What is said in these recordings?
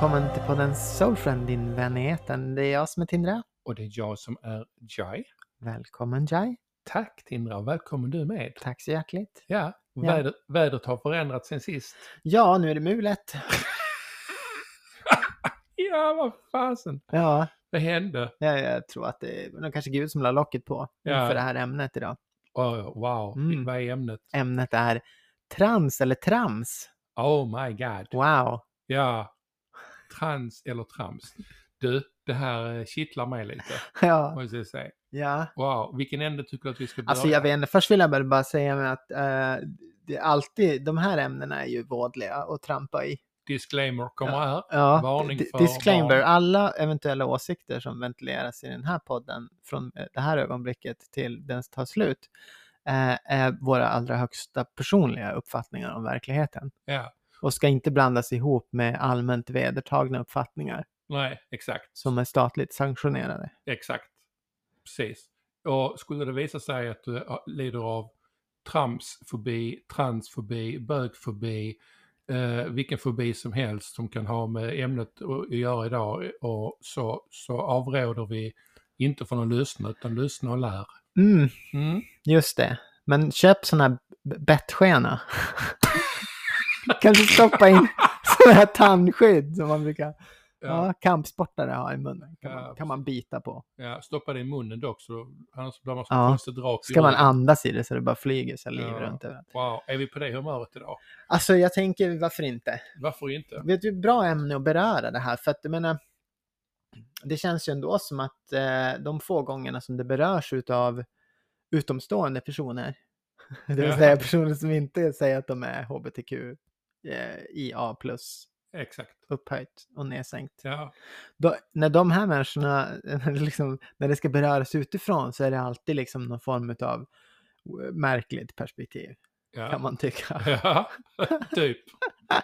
Välkommen till podden Soulfriend, din vän i etern. Det är jag som är Tindra. Och det är jag som är Jai. Välkommen Jai. Tack Tindra välkommen du med. Tack så hjärtligt. Ja, väder, vädret har förändrats sen sist. Ja, nu är det mulet. ja, vad fasen. Ja, Vad hände? ja, jag tror att det är kanske Gud som la locket på Ja. för det här ämnet idag. Oh, wow, Mm. vad är ämnet? Ämnet är trans eller trams. Oh my god. Wow. Ja, trans eller trams. Du, det här eh, kittlar mig lite, Ja, måste jag säga. ja. Wow, vilken ände tycker du att vi ska börja? Alltså jag vet inte, först vill jag bara- bara säga med att eh, det är alltid, de här ämnena är ju vådliga att trampa i. Disclaimer kommer här. Ja, Varning för disclaimer. barn. Alla eventuella åsikter som ventileras i den här podden från eh, det här ögonblicket till den tar slut eh, är våra allra högsta personliga uppfattningar om verkligheten Ja, och ska inte blandas ihop med allmänt vedertagna uppfattningar nej, exakt. som är statligt sanktionerade. Exakt. Precis. Och skulle det visa sig att du lider av tramsfobi, transfobi, bögfobi, eh, vilken fobi som helst som kan ha med ämnet att göra idag och så, så avråder vi inte från att lyssna utan lyssna och lär. Mm, Mm. just det. Men köp sån här bettskena. Kanske stoppa in sån här tandskydd som man brukar Ja, Ja, kampsportare har i munnen. Kan, Ja, man, kan man bita på. ja, stoppa det i munnen dock så annars blir man så Ja. konstigt rak Ska man andas i det så det bara flyger saliv Ja. runt överallt. Wow, är vi på det humöret idag? Alltså jag tänker varför inte? Varför inte? Vet du, bra ämne att beröra det här för att jag menar det känns ju ändå som att eh, de få gångerna som det berörs utav utomstående personer, det vill säga personer som inte säger att de är hbtq, eh, IA plus Exakt. upphöjt och nedsänkt. Ja, Då, när de här människorna, liksom, när det ska beröras utifrån så är det alltid liksom någon form av märkligt perspektiv, kan ja. man tycka. ja. typ.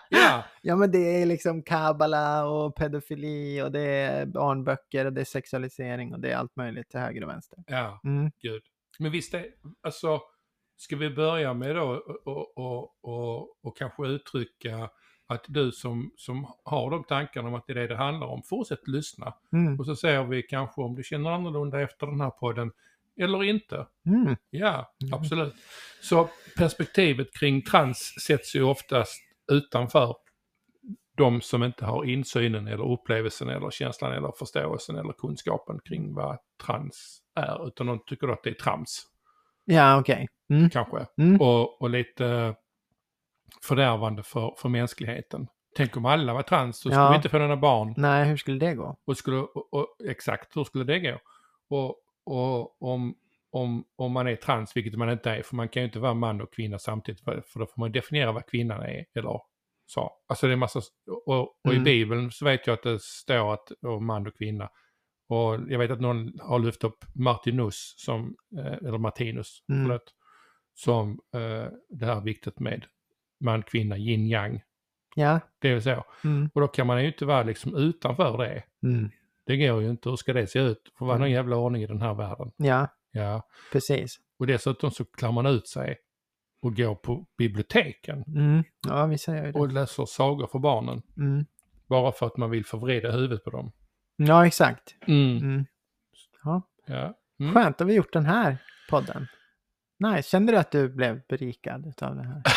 Ja, Ja men det är liksom kabbala och pedofili och det är barnböcker och det är sexualisering och det är allt möjligt till höger och vänster. ja. Mm. Gud. Men visst är, alltså, ska vi börja med då och, och, och, och, kanske uttrycka att du som, som har de tankarna om att det är det det handlar om, fortsätt lyssna. Mm. Och så ser vi kanske om du känner annorlunda efter den här podden, eller inte. Mm. Ja, Mm. absolut. Så perspektivet kring trans sätts ju oftast utanför de som inte har insynen eller upplevelsen eller känslan eller förståelsen eller kunskapen kring vad trans är. Utan de tycker att det är trams, Ja okej. Mm. kanske. Mm. Och, och lite fördärvande för, för mänskligheten. Tänk om alla var trans så skulle Ja. vi inte få några barn. Nej, hur skulle det gå? Och skulle, och, och, exakt, hur skulle det gå? Och, och om, om, om man är trans, vilket man inte är, för man kan ju inte vara man och kvinna samtidigt, för då får man definiera vad kvinnan är, eller så. Alltså det är massa, och, och i Mm. Bibeln så vet jag att det står att och man och kvinna. Och jag vet att någon har lyft upp Martinus, som, eh, eller Martinus, Mm. förlåt, som eh, det här viktigt med man, kvinna, yin, yang. Ja. Det är så. Mm. Och då kan man ju inte vara liksom utanför det. Mm. Det går ju inte. Hur ska det se ut? Får vara någon jävla ordning i den här världen. Ja, Ja. precis. Och dessutom så klär man ut sig och går på biblioteken Mm. Ja, vissa gör ju det. och läser sagor för barnen. Mm. Bara för att man vill förvrida huvudet på dem. Ja, exakt. Mm. Mm. Ja. Ja. Mm. Skönt att vi gjort den här podden. Nice. Kände du att du blev berikad av det här?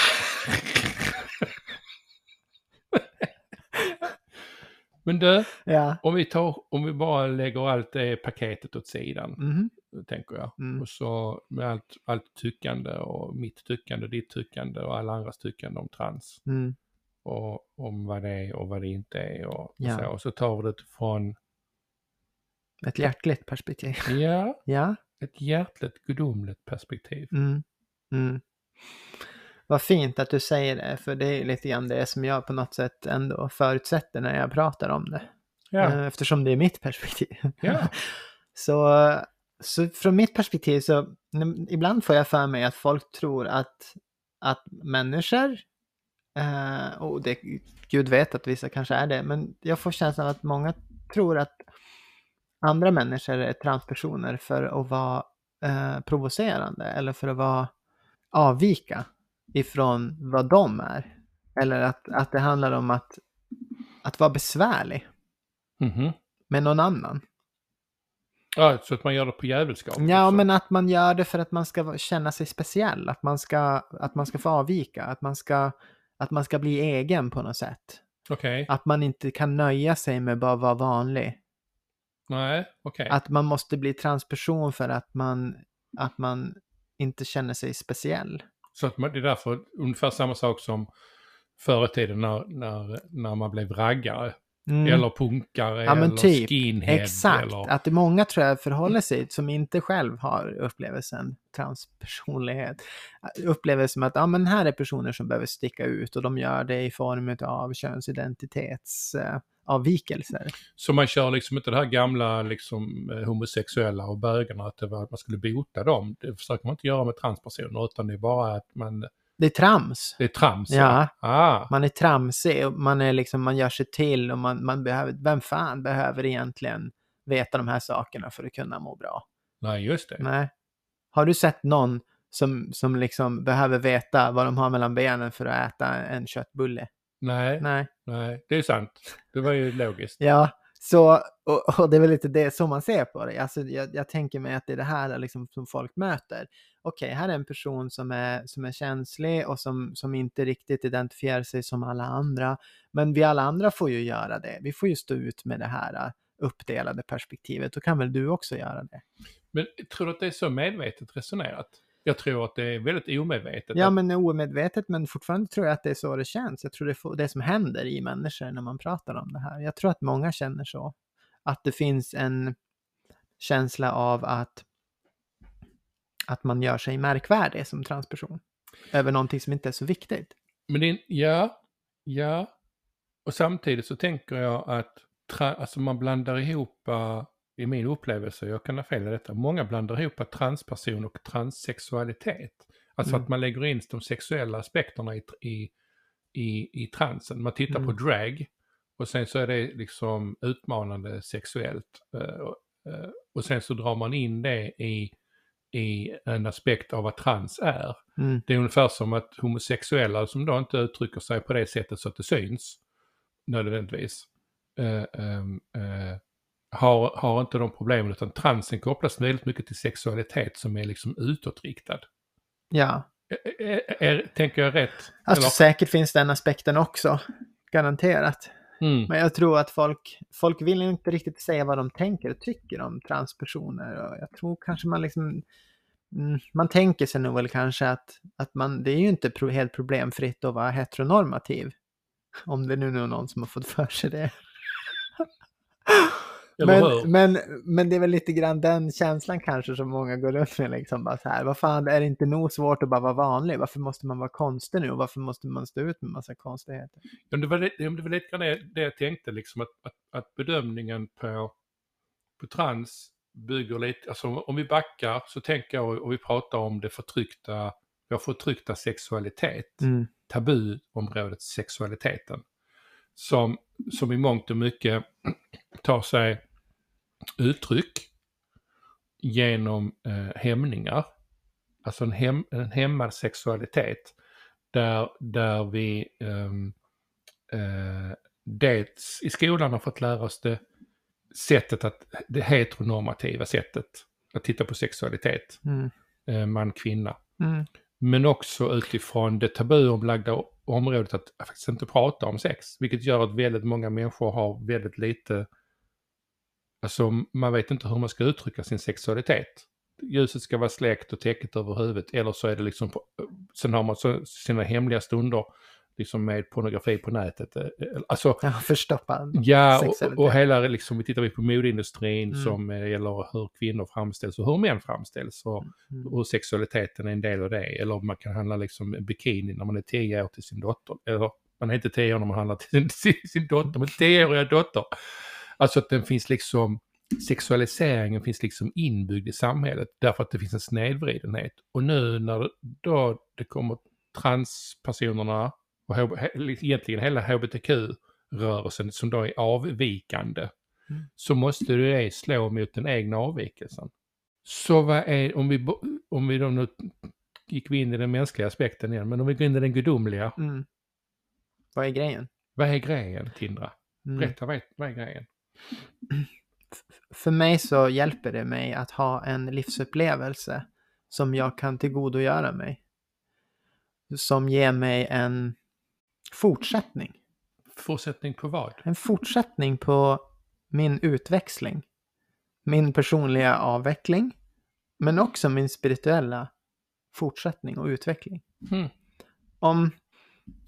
Men du, Ja. om vi, tar, om vi bara lägger allt det paketet åt sidan, Mhm. tänker jag. Mm. Och så med allt, allt tyckande och mitt tyckande, ditt tyckande och alla andras tyckande om trans. Mm. och om vad det är och vad det inte är och, Ja. så. Och så tar vi det från, Ett hjärtligt perspektiv. ja, Ja. ett hjärtligt gudomligt perspektiv. Mm. Mm. Vad fint att du säger det, för det är lite grann det som jag på något sätt ändå förutsätter när jag pratar om det. Ja, Eh, Eftersom det är mitt perspektiv. ja, Så, så från mitt perspektiv så ibland får jag för mig att folk tror att, att människor, eh, och det, Gud vet att vissa kanske är det, men jag får känslan av att många tror att andra människor är transpersoner för att vara eh, provocerande eller för att vara avvika ifrån vad de är. Eller att, att det handlar om att att vara besvärlig Mhm. med någon annan. Ja, så att man gör det på djävulskap. Ja, liksom. men att man gör det för att man ska känna sig speciell, att man ska, att man ska få avvika, att man ska, att man ska bli egen på något sätt. Okej. Att man inte kan nöja sig med bara vara vanlig. Nej, okej. Att man måste bli transperson för att man, att man inte känner sig speciell. Så att man, det är därför ungefär samma sak som förr i tiden när, när, när man blev raggare. Mm. Eller punkare Ja, eller typ. skinhead. Exakt, Eller, att det många tror jag förhåller sig som inte själv har upplevelsen transpersonlighet. Upplever som att ja, men här är personer som behöver sticka ut och de gör det i form av könsidentitetsavvikelser. avvikelser. så man kör liksom inte det här gamla liksom eh, homosexuella och bögarna att det var att man skulle bota dem. Det försöker man inte göra med transpersoner utan det är bara att man, Det är trams. det är trams. Ja. Ah, Man är tramsig och man är liksom, man gör sig till och man, man behöver, vem fan behöver egentligen veta de här sakerna för att kunna må bra? nej just det. Nej. Har du sett någon som, som liksom behöver veta vad de har mellan benen för att äta en köttbulle? Nej, Nej. nej, det är sant. Det var ju logiskt. Ja, så, och, och det är väl lite det som man ser på det. Alltså, jag, jag tänker mig att det är det här liksom som folk möter. Okej, här är en person som är, som är känslig och som, som inte riktigt identifierar sig som alla andra. Men vi alla andra får ju göra det. Vi får ju stå ut med det här äh, uppdelade perspektivet. Då kan väl du också göra det? Men tror du att det är så medvetet resonerat? Jag tror att det är väldigt omedvetet. Ja, men omedvetet, men fortfarande tror jag att det är så det känns. Jag tror det är det som händer i människor när man pratar om det här. Jag tror att många känner så. Att det finns en känsla av att, att man gör sig märkvärdig som transperson. Över någonting som inte är så viktigt. Men det ja, ja. Och samtidigt så tänker jag att tra, alltså man blandar ihop, uh, i min upplevelse, jag kan ha fel i detta, många blandar ihop transperson och transsexualitet. Alltså Mm. att man lägger in de sexuella aspekterna i, i, i, i transen. Man tittar på Mm. drag och sen så är det liksom utmanande sexuellt. eh, och, eh, och sen så drar man in det i, i en aspekt av vad trans är. Mm. Det är ungefär som att homosexuella som då inte uttrycker sig på det sättet så att det syns nödvändigtvis eh, ehm, eh, har, har inte de problemen utan transen kopplas väldigt mycket till sexualitet som är liksom utåtriktad. Ja, Är, är, är, tänker jag rätt? alltså säkert finns den aspekten också. Garanterat. Mm, Men jag tror att folk, folk vill inte riktigt säga vad de tänker och tycker om transpersoner. Och jag tror kanske man liksom, mm, man tänker sig nog väl kanske att, att man, det är ju inte pro, helt problemfritt att vara heteronormativ. Om det nu är någon som har fått för sig det. Men, hur? men, men det är väl lite grann den känslan kanske som många går runt med liksom bara så här, vad fan är det inte nog svårt att bara vara vanlig? Varför måste man vara konstig nu och varför måste man stå ut med massa konstigheter? Ja, det, var, det, var lite grann det, det jag tänkte, liksom att, att, att bedömningen på, på trans bygger lite, alltså om vi backar så tänker jag och vi pratar om det förtryckta, vår förtryckta sexualitet, Mm. tabuområdet sexualiteten, som, som i mångt och mycket tar sig uttryck genom eh, hämningar, alltså en, hem, en hämmad sexualitet där, där vi ehm, eh, dels i skolan har fått lära oss det sättet att, det heteronormativa sättet att titta på sexualitet, Mm. eh, man-kvinna. Mm. Men också utifrån det tabuomlagda området att faktiskt inte prata om sex. Vilket gör att väldigt många människor har väldigt lite, alltså man vet inte hur man ska uttrycka sin sexualitet. Ljuset ska vara släckt och täcket över huvudet eller så är det liksom, på, sen har man så, sina hemliga stunder liksom med pornografi på nätet. Eh, Alltså Ja, förstoppad. Ja, och, och hela liksom, vi tittar vi på modeindustrin Mm. som eh, gäller hur kvinnor framställs och hur män framställs och Mm. hur sexualiteten är en del av det. Eller man kan handla liksom bikini när man är 10 år till sin dotter. Eller man är inte 10 år när man handlar till sin, sin, sin dotter, men 10-åriga dotter. Alltså att den finns liksom, sexualiseringen finns liksom inbyggd i samhället därför att det finns en snedvridenhet. Och nu när då det kommer transpersonerna och egentligen hela hbtq-rörelsen som då är avvikande Mm. så måste det slå mot den egna avvikelsen. Så vad är, om vi, om vi då nu gick vi in i den mänskliga aspekten igen, men om vi går in i den gudomliga, Mm. Vad är grejen? vad är grejen Tindra? Mm. Berätta, vad är, vad är grejen? För mig så hjälper det mig att ha en livsupplevelse som jag kan tillgodogöra mig. Som ger mig en fortsättning. Fortsättning på vad? En fortsättning på min utväxling. Min personliga avveckling. Men också min spirituella fortsättning och utveckling. Mm. Om,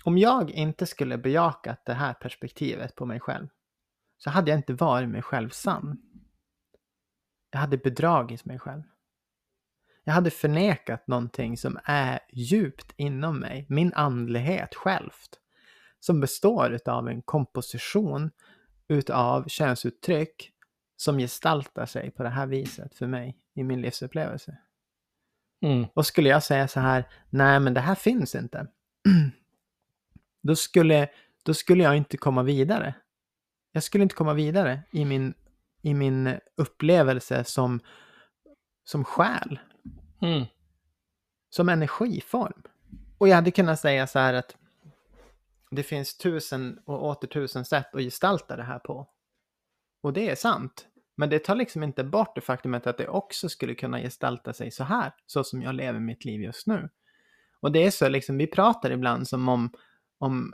om jag inte skulle bejakat det här perspektivet på mig själv så hade jag inte varit mig själv sann. Jag hade bedragit mig själv. Jag hade förnekat någonting som är djupt inom mig, min andlighet självt. Som består av en komposition utav könsuttryck som gestaltar sig på det här viset för mig i min livsupplevelse. Mm. Och skulle jag säga så här, nej men det här finns inte. Då skulle, då skulle jag inte komma vidare. Jag skulle inte komma vidare i min, i min upplevelse som, som själ, Mm. som energiform. Och jag hade kunnat säga så här att det finns tusen och åter tusen sätt att gestalta det här på. Och det är sant. Men det tar liksom inte bort det faktumet att det också skulle kunna gestalta sig så här, så som jag lever mitt liv just nu. Och det är så liksom, vi pratar ibland som om, om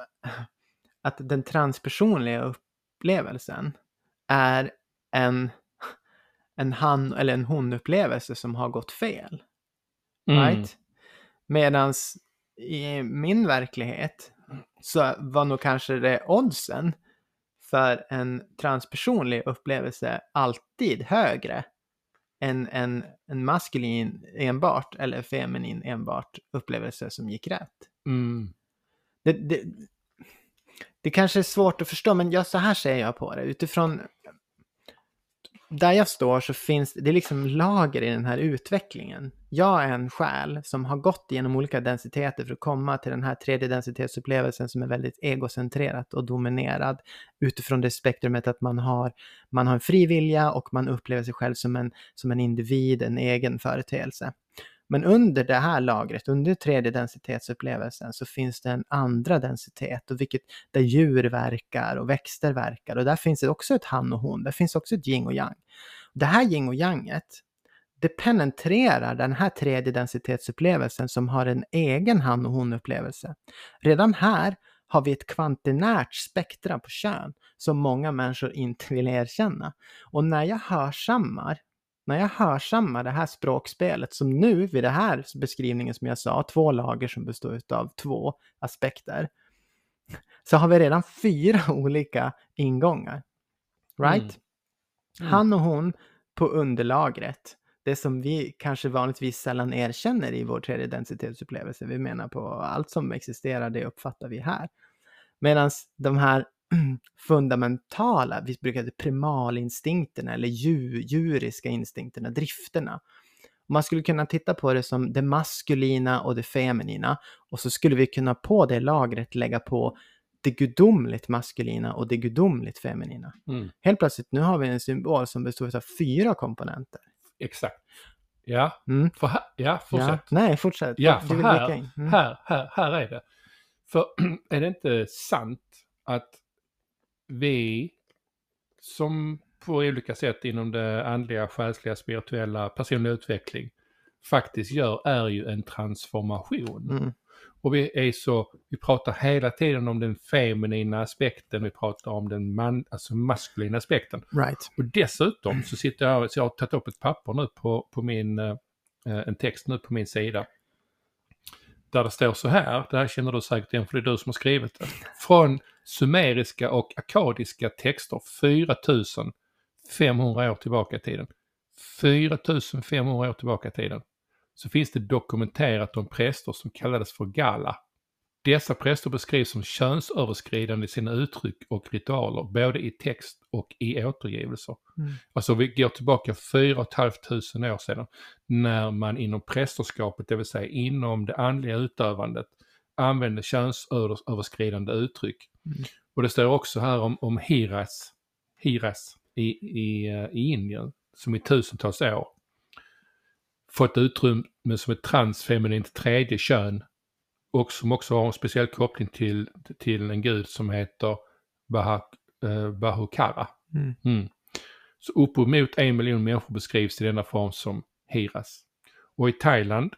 att den transpersonliga upplevelsen är en, en han eller en hon-upplevelse som har gått fel. Mm. Right? Medans i min verklighet så var nog kanske det oddsen för en transpersonlig upplevelse alltid högre än en, en maskulin enbart eller feminin enbart upplevelse som gick rätt. Mm. Det, det, det kanske är svårt att förstå, men jag, så här ser jag på det. Utifrån där jag står så finns det är liksom lager i den här utvecklingen. Jag är en själ som har gått genom olika densiteter för att komma till den här tredje densitetsupplevelsen som är väldigt egocentrerat och dominerad utifrån det spektrumet att man har, man har en fri vilja och man upplever sig själv som en, som en individ, en egen företeelse. Men under det här lagret, under tredje densitetsupplevelsen, så finns det en andra densitet, och vilket, där djur verkar och växter verkar. Och där finns det också ett han och hon, där finns också ett yin och yang. Det här yin och yanget, det penetrerar den här tredje densitetsupplevelsen som har en egen han och hon-upplevelse. Redan här har vi ett kvantinärt spektra på kön som många människor inte vill erkänna. Och när jag hörsammar när jag hörsammar det här språkspelet som nu vid det här beskrivningen som jag sa, två lager som består av två aspekter, så har vi redan fyra olika ingångar. Right? Mm. Mm. Han och hon på underlagret, det som vi kanske vanligtvis sällan erkänner i vår tredje densitetsupplevelse. Vi menar på allt som existerar, det uppfattar vi här. Medan de här fundamentala, vi brukar säga primalinstinkterna eller djur, djuriska instinkterna, drifterna. Man skulle kunna titta på det som det maskulina och det feminina och så skulle vi kunna på det lagret lägga på det gudomligt maskulina och det gudomligt feminina. Mm. Helt plötsligt, nu har vi en symbol som består av fyra komponenter. Exakt. Ja, Mm. för här, ja, Ja. fortsätt. Nej, fortsätt. Ja, för här. Mm. här, här, här är det. För är det inte sant att vi som på olika sätt inom det andliga, själsliga, spirituella, personliga utveckling faktiskt gör är ju en transformation. Mm. Och vi är så, vi pratar hela tiden om den feminina aspekten, vi pratar om den man, alltså maskulina aspekten. Right. Och dessutom så sitter jag, så jag har tagit upp ett papper nu på, på min, eh, en text nu på min sida. Där det står så här, det här känner du säkert igen för det är du som har skrivit det. Från sumeriska och akadiska texter 4500 år tillbaka i tiden. 4500 år tillbaka i tiden. Så finns det dokumenterat om präster som kallades för gala. Dessa präster beskrivs som könsöverskridande i sina uttryck och ritualer, både i text och i återgivelser. Mm. Alltså vi går tillbaka 4 500 år sedan när man inom prästerskapet, det vill säga inom det andliga utövandet, använde könsöverskridande uttryck. Mm. Och det står också här om, om Hiras, Hiras i, i, i Indien, som i tusentals år fått utrymme som ett transfeminint tredje kön och som också har en speciell koppling till, till en gud som heter Bahak, eh, Bahukara. Mm. Mm. Så uppemot en miljon människor beskrivs i denna form som hiras. Och i Thailand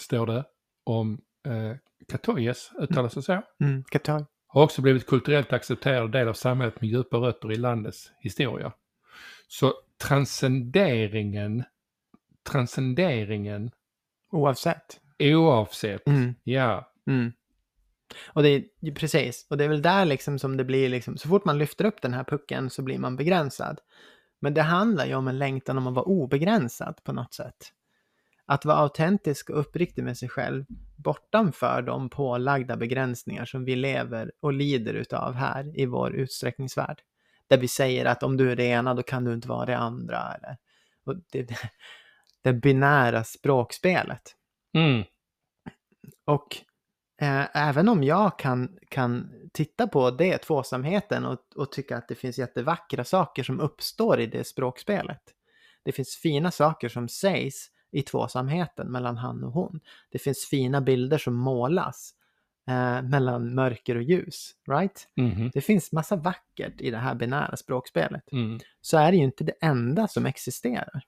står det om eh, Katoyes, uttalas det så, Mm. Qatar. har också blivit kulturellt accepterad del av samhället med djupa rötter i landets historia. Så transcenderingen, transcenderingen Oavsett. Oavsett, Mm. ja, Mm. Och det är precis, och det är väl där liksom som det blir liksom, så fort man lyfter upp den här pucken så blir man begränsad. Men det handlar ju om en längtan om att vara obegränsad på något sätt. Att vara autentisk och uppriktig med sig själv bortanför de pålagda begränsningar som vi lever och lider utav här i vår utsträckningsvärld. Där vi säger att om du är det ena då kan du inte vara det andra. Eller, och det, det binära språkspelet. Mm, Och eh, även om jag kan, kan titta på det, tvåsamheten, och, och tycka att det finns jättevackra saker som uppstår i det språkspelet. Det finns fina saker som sägs i tvåsamheten mellan han och hon. Det finns fina bilder som målas eh, mellan mörker och ljus, right? mhm, Det finns massa vackert i det här binära språkspelet. mm. Så är det ju inte det enda som existerar.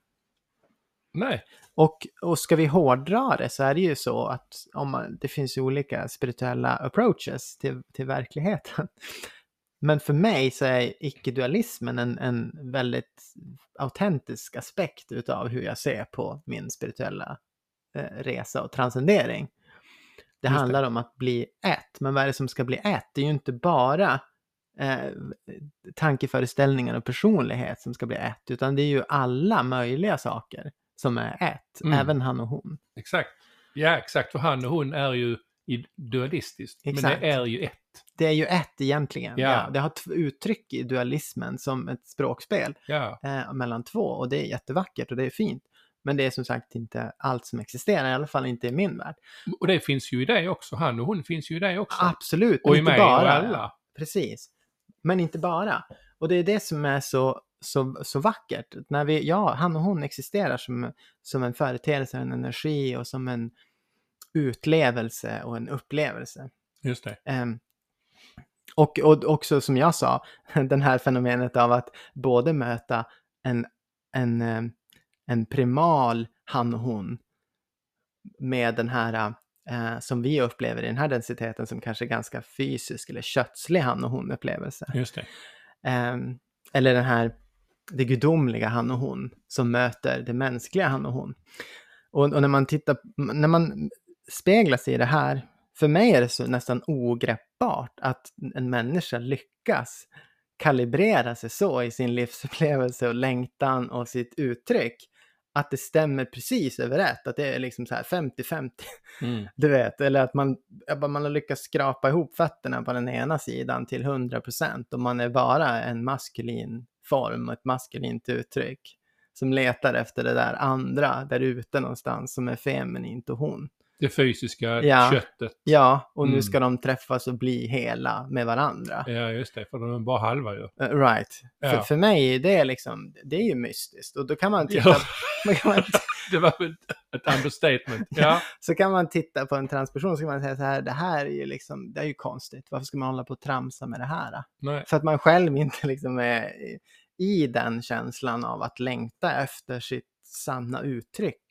Nej, Och, och ska vi hårdra det så är det ju så att om man, det finns ju olika spirituella approaches till, till verkligheten. Men för mig så är icke-dualismen en, en väldigt autentisk aspekt utav hur jag ser på min spirituella eh, resa och transcendering. Det Just det. handlar om att bli ett, men vad är det som ska bli ett? Det är ju inte bara eh, tankeföreställningar och personlighet som ska bli ett, utan det är ju alla möjliga saker som är ett, Mm. även han och hon. exakt. Ja, exakt, för han och hon är ju dualistiskt, men Exakt. det är ju ett. Det är ju ett egentligen. Ja. Ja. det har ett uttryck i dualismen som ett språkspel Ja, eh, mellan två och det är jättevackert och det är fint. Men det är som sagt inte allt som existerar, i alla fall inte i min värld. och det finns ju i det också, han och hon finns ju i det också. Absolut, och i mig och bara. alla. Precis. Men inte bara. Och det är det som är så, så, så vackert. När vi, ja, han och hon existerar som, som en företeelse, en energi och som en utlevelse och en upplevelse. Just det. Ehm, och, och också som jag sa, den här fenomenet av att både möta en, en, ehm, en primal han och hon med den här eh, som vi upplever i den här densiteten som kanske är ganska fysisk eller kötslig han och hon upplevelse. Just det. Ehm, eller den här det gudomliga han och hon som möter det mänskliga han och hon. Och, och när man tittar, när man speglar sig i det här, för mig är det så nästan ogreppbart att en människa lyckas kalibrera sig så i sin livsupplevelse och längtan och sitt uttryck att det stämmer precis överrätt, att det är liksom så här 50-50. Mm. Du vet, eller att man, man har lyckats skrapa ihop fötterna på den ena sidan till 100% och man är bara en maskulin form och ett maskulint uttryck som letar efter det där andra där ute någonstans som är feminint och hon. Det fysiska Ja. köttet. Ja, och nu Mm. ska de träffas och bli hela med varandra. Ja, just det, för de är bara halva ju. Uh, right. Ja. För, för mig är det liksom, det är ju mystiskt och då kan man titta, Ja. då kan man, Det var väl ett understatement. Ja, så kan man titta på en transperson och så kan man säga så här, det här är ju liksom, det är ju konstigt, varför ska man hålla på och tramsa med det här? nej. För att man själv inte liksom är i- i den känslan av att längta efter sitt sanna uttryck.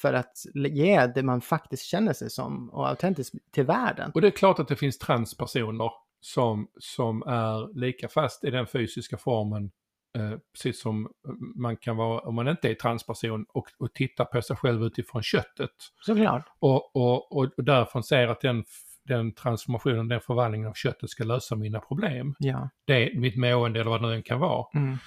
För att ge det man faktiskt känner sig som och autentiskt till världen. Och det är klart att det finns transpersoner som, som är lika fast i den fysiska formen, eh, precis som man kan vara om man inte är transperson och, och tittar på sig själv utifrån köttet. Såklart. Och, och, och, därför ser att den, den transformationen, den förvandlingen av köttet ska lösa mina problem. Ja. Det är mitt mående eller vad det nu kan vara. Mm.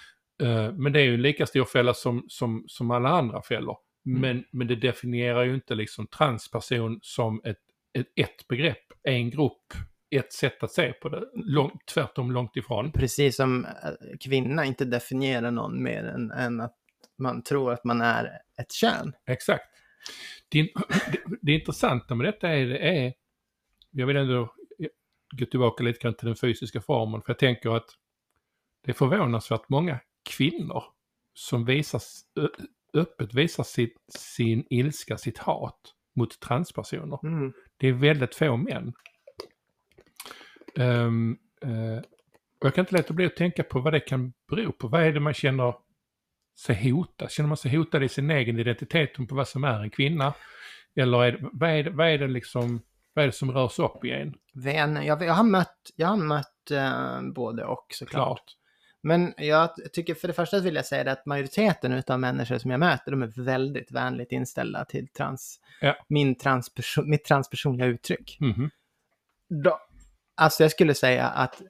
Eh, men det är ju en lika stor fälla som, som, som alla andra fällor. Mm. Men, men det definierar ju inte liksom transperson som ett, ett, ett begrepp, en grupp, ett sätt att se på det. Långt, tvärtom långt ifrån. Precis som eh, kvinna inte definierar någon mer än, än att man tror att man är ett kön. Exakt. Det, det, det intressanta med detta är, det är, jag vill ändå gå tillbaka lite grann till den fysiska formen, för jag tänker att det är förvånansvärt många kvinnor som visar, öppet visar sitt, sin ilska, sitt hat mot transpersoner. Mm. Det är väldigt få män. Ehm, eh, Och jag kan inte låta bli att tänka på vad det kan bero på. Vad är det man känner sig hotad? Känner man sig hotad i sin egen identitet på vad som är en kvinna? Eller är det, vad, är det, vad är det liksom, vad är det som rörs upp i en? Vän, jag, jag har mött, jag har mött eh, både och såklart. Klart. Men jag tycker för det första vill jag säga det att majoriteten av människor som jag möter, de är väldigt vänligt inställda till trans, Ja. min transperson, mitt transpersonliga uttryck. Mhm. Då, alltså jag skulle säga att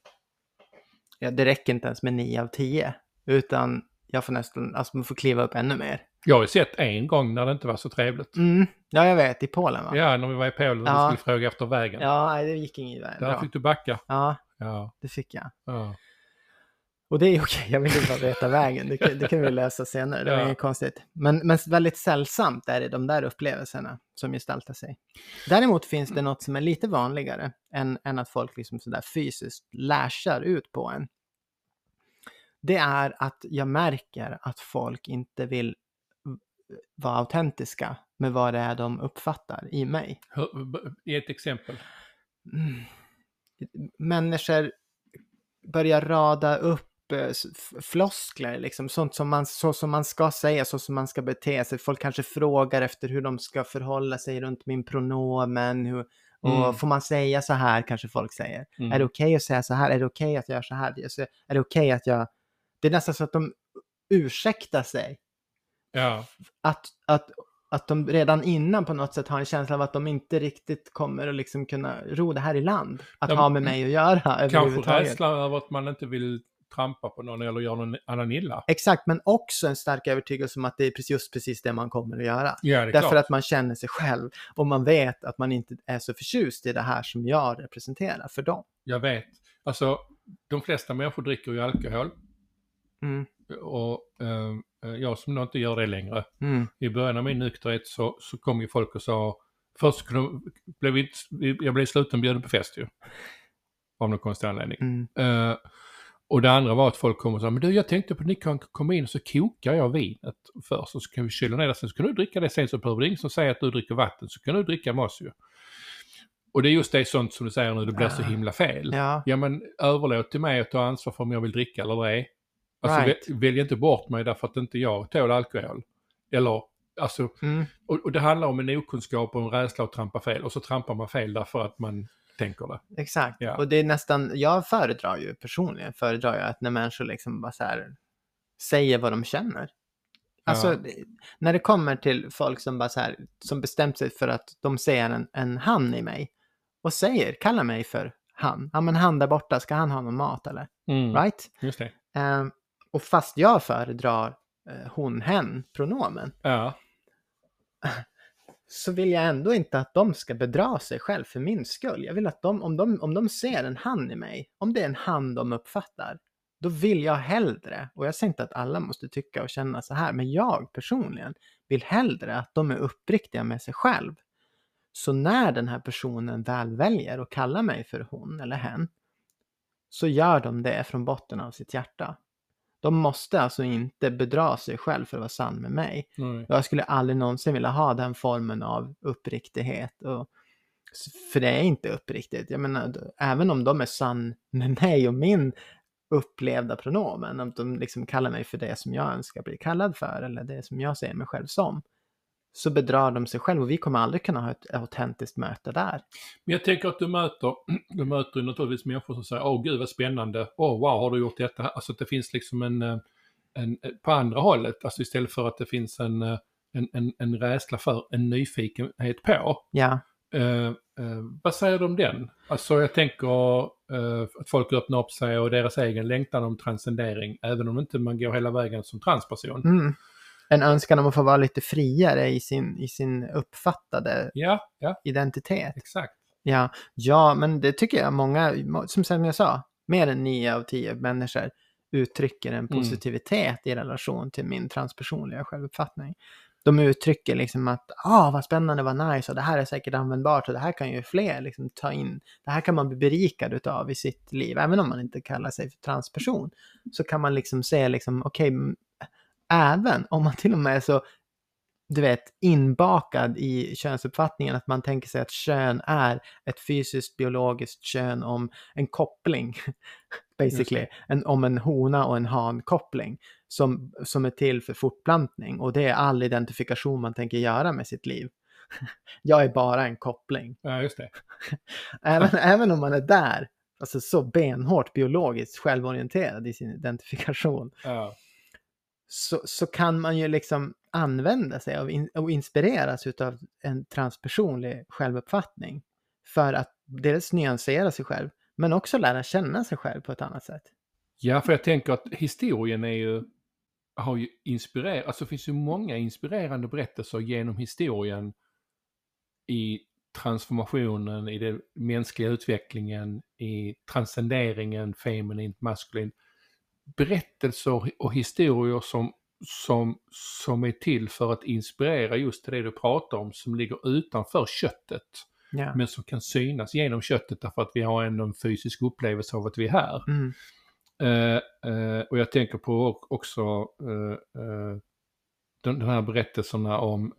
ja, det räcker inte ens med 9 av 10, utan jag får nästan, alltså man får kliva upp ännu mer. Jag har ju sett en gång när det inte var så trevligt. Mm, ja, jag vet, i Polen va? Ja, när vi var i Polen och Ja. skulle fråga efter vägen. Ja, nej, det gick inget Där bra. fick du backa. Ja, Ja, det fick jag. ja. Och det är okej, jag vill inte bara veta vägen. Det, kan- det kan vi lösa senare, det var Ja. inget konstigt. Men, men väldigt sällsamt är det de där upplevelserna som gestaltar sig. Däremot finns det något som är lite vanligare än, än att folk liksom sådär fysiskt lashar ut på en. Det är att jag märker att folk inte vill vara autentiska med vad det är de uppfattar i mig. Ge ett exempel. Mm. Människor börjar rada upp floskler, liksom, sånt som man, så som man ska säga, så som man ska bete sig. Folk kanske frågar efter hur de ska förhålla sig runt min pronomen. Hur, och Mm. får man säga så här, kanske folk säger. Mm. Är det okej att säga så här? Är det okej att jag gör så här? Är det okej att jag... Det är nästan så att de ursäktar sig. Ja, Att, att, att de redan innan på något sätt har en känsla av att de inte riktigt kommer att liksom kunna ro det här i land. Att Ja, ha med mig att göra kanske överhuvudtaget. rädsla över att man inte vill trampa på någon eller göra någon annan illa. Exakt, men också en stark övertygelse om att det är just precis det man kommer att göra. Ja, Därför klart. att man känner sig själv och man vet att man inte är så förtjust i det här som jag representerar för dem. Jag vet. Alltså, de flesta människor dricker ju alkohol. Mm. Och eh, jag som då inte gör det längre. Mm. I början av min nykterhet så, så kom ju folk och sa, först kunde, blev vi, jag blev sluten bjuden på fest ju. Av någon konstig anledning. Mm. Eh, och det andra var att folk kom och sa, men du jag tänkte på att ni kan komma in och så kokar jag vinet först och så kan vi kyla ner det sen så kan du dricka det sen så behöver det ingen som säger att du dricker vatten så kan du dricka med oss ju. Och det är just det sånt som du säger nu, det blir så Ah. himla fel. Ja, Ja men överlåt till mig att ta ansvar för om jag vill dricka eller ej. Alltså Right. väl, välj inte bort mig därför att inte jag tål alkohol. Eller, alltså, mm. och, och det handlar om en okunskap och en rädsla att trampa fel. Och så trampar man fel därför att man tänker det. exakt. Ja. Och det är nästan, jag föredrar ju personligen, föredrar jag att när människor liksom bara så här säger vad de känner. Alltså, Ja. när det kommer till folk som bara så här, som bestämt sig för att de ser en, en han i mig och säger, kallar mig för han. Ja men han där borta, ska han ha någon mat eller? Mm. Right? Just det. Ehm, och fast jag föredrar eh, hon, hen, pronomen, Ja. så vill jag ändå inte att de ska bedra sig själv för min skull. Jag vill att de, om de, om de ser en han i mig, om det är en han de uppfattar, då vill jag hellre, och jag säger inte att alla måste tycka och känna så här, men jag personligen vill hellre att de är uppriktiga med sig själv. Så när den här personen väl väljer att kalla mig för hon eller hen, så gör de det från botten av sitt hjärta. De måste alltså inte bedra sig själv för att vara sann med mig. Nej. Jag skulle aldrig någonsin vilja ha den formen av uppriktighet. Och, för det är inte uppriktigt. Jag menar, även om de är sann med mig och min upplevda pronomen, om de liksom kallar mig för det som jag önskar bli kallad för, eller det som jag ser mig själv som, så bedrar de sig själv och vi kommer aldrig kunna ha ett autentiskt möte där. Men jag tänker att du möter, du möter naturligtvis människor som säger åh gud vad spännande, åh wow har du gjort detta? Alltså att det finns liksom en, eh, en, eh, på andra hållet, alltså istället för att det finns en, eh, en, en, en rädsla för, en nyfikenhet på. Ja, Eh, eh, vad säger du om den? Alltså jag tänker eh, att folk öppnar upp sig och deras egen längtan om transcendering, även om inte man går hela vägen som transperson. mm. En önskan om att få vara lite friare i sin, i sin uppfattade Ja, ja, identitet. exakt. Ja, ja, men det tycker jag många, må- som jag sa, mer än nio av tio människor uttrycker en positivitet i relation till min transpersonliga självuppfattning. De uttrycker liksom att, ah vad spännande, vad nice, och det här är säkert användbart och det här kan ju fler liksom ta in. Det här kan man bli berikad utav i sitt liv, även om man inte kallar sig för transperson. Så kan man liksom se liksom, okej, m- även om man till och med är så du vet, inbakad i könsuppfattningen att man tänker sig att kön är ett fysiskt biologiskt kön om en koppling, basically, en, om en hona och en han-koppling som, som är till för fortplantning och det är all identifikation man tänker göra med sitt liv. Jag är bara en koppling. Ja, just det. Även, även om man är där, alltså så benhårt biologiskt självorienterad i sin identifikation, Ja så, så kan man ju liksom använda sig av in, och inspireras av en transpersonlig självuppfattning för att dels nyansera sig själv, men också lära känna sig själv på ett annat sätt. Ja, för jag tänker att historien är ju, har ju inspirerat, alltså det finns ju många inspirerande berättelser genom historien i transformationen, i den mänskliga utvecklingen, i transcenderingen, feminint, maskulint. Berättelser och historier som, som, som är till för att inspirera just till det du pratar om, som ligger utanför köttet. Ja. Men som kan synas genom köttet därför att vi har ändå en fysisk upplevelse av att vi är här. Mm. Eh, eh, och jag tänker på också eh, eh, den, den här berättelserna om,